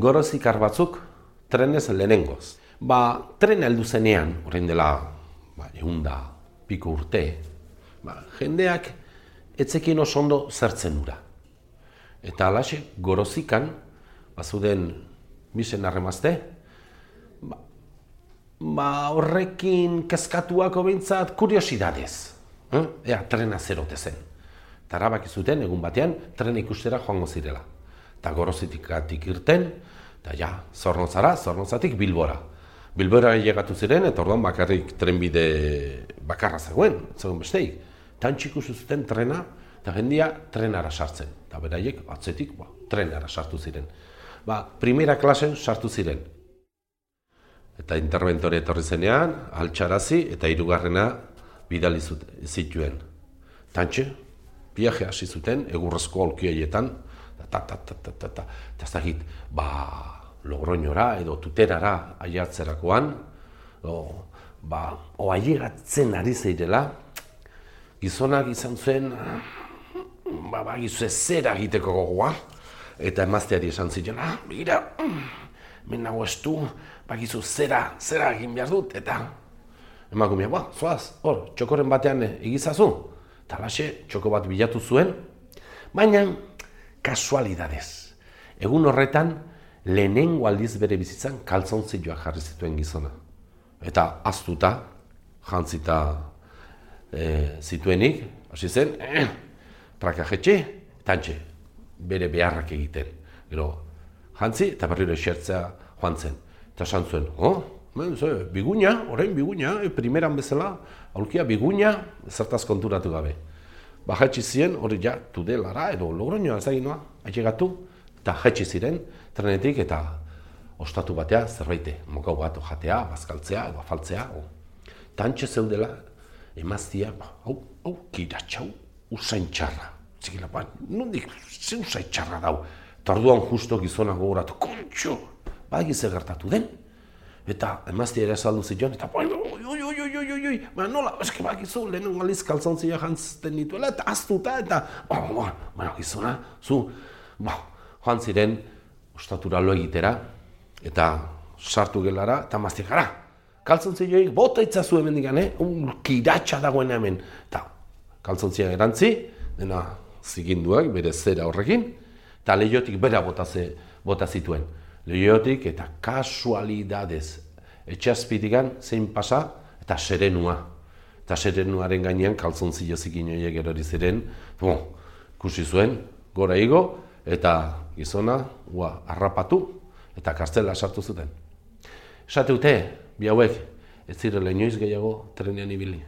gorozikar batzuk trenez lehenengoz. Ba, tren heldu zenean, orain dela, ba, eunda, piko urte, ba, jendeak etzekin oso ondo zertzen ura. Eta alaxe, gorozikan, bazuden misen arremazte, ba, ba, horrekin kezkatuako behintzat kuriosidadez. Eh? Ea, trena zerote zen. Tarabak zuten egun batean, tren ikustera joango zirela. Eta gorozitik irten, eta ja, zornozara, zornozatik bilbora. Bilbora llegatu ziren, eta orduan bakarrik trenbide bakarra zegoen, zegoen besteik. Tantxik zuten trena, eta jendia trenara sartzen. Eta beraiek, atzetik, ba, trenara sartu ziren. Ba, primera klasen sartu ziren. Eta interventore etorri zenean, altxarazi, eta hirugarrena bidali zituen. Tantxe, viaje hasi zuten, egurrezko olkioietan, ta, ta, ta, ta, ta, ta, ta, ta, ba, logroñora edo tuterara aiatzerakoan, o, ba, o aiegatzen ari zeirela, gizonak izan zuen, ba, ba, gizu ezera egiteko gogoa, eta emazteari esan zituen, ah, begira, min nago estu, bakizu zera, zera egin behar dut, eta emakumea, ba, zoaz, hor, txokoren batean eh, egizazu, eta txoko bat bilatu zuen, baina kasualidadez. Egun horretan, lehenengo aldiz bere bizitzan kaltzontzioa jarri zituen gizona. Eta aztuta, jantzita e, zituenik, hasi zen, eh, prakajetxe, tantxe, bere beharrak egiten. Gero, jantzi eta berriro esertzea joan zen. Eta esan zuen, oh, ben, zo, biguña, orain biguña, e, primeran bezala, aurkia biguña, zertaz konturatu gabe ba jaitsi ziren hori ja tudelara edo logroñoa ezaginoa ailegatu eta jaitsi ziren trenetik eta ostatu batea zerbaite mokau bat jatea bazkaltzea edo afaltzea o tantxe zeudela emaztia ba hau hau kiratxau usain txarra. Zikila ba nondik ze usain txarra dau? Tarduan justo gizona gogoratu kontxo ba gertatu den eta emaztia ere saldu zion eta oi oi oi oi oi oi ba nola? Ba gizu lehen aliz kaltzontzia jantzten dituela eta aztuta eta ba ba ba gizona zu ba joan ziren ostatura lo egitera eta sartu gelara eta emaztia gara kaltzontzi joik bota itzazu hemen digan, eh? un kiratxa dagoen hemen. Eta kaltzontzia erantzi dena ziginduak bere zera horrekin eta lehiotik bera bota, ze, bota zituen lehiotik eta kasualidadez etxazpitikan zein pasa eta serenua. Eta serenuaren gainean kaltzon zilozik inoiek erori ziren, bon, kusi zuen, gora igo, eta gizona, ua, harrapatu, eta kartzela sartu zuten. Esate dute, bi hauek, ez zirela inoiz gehiago trenean ibili.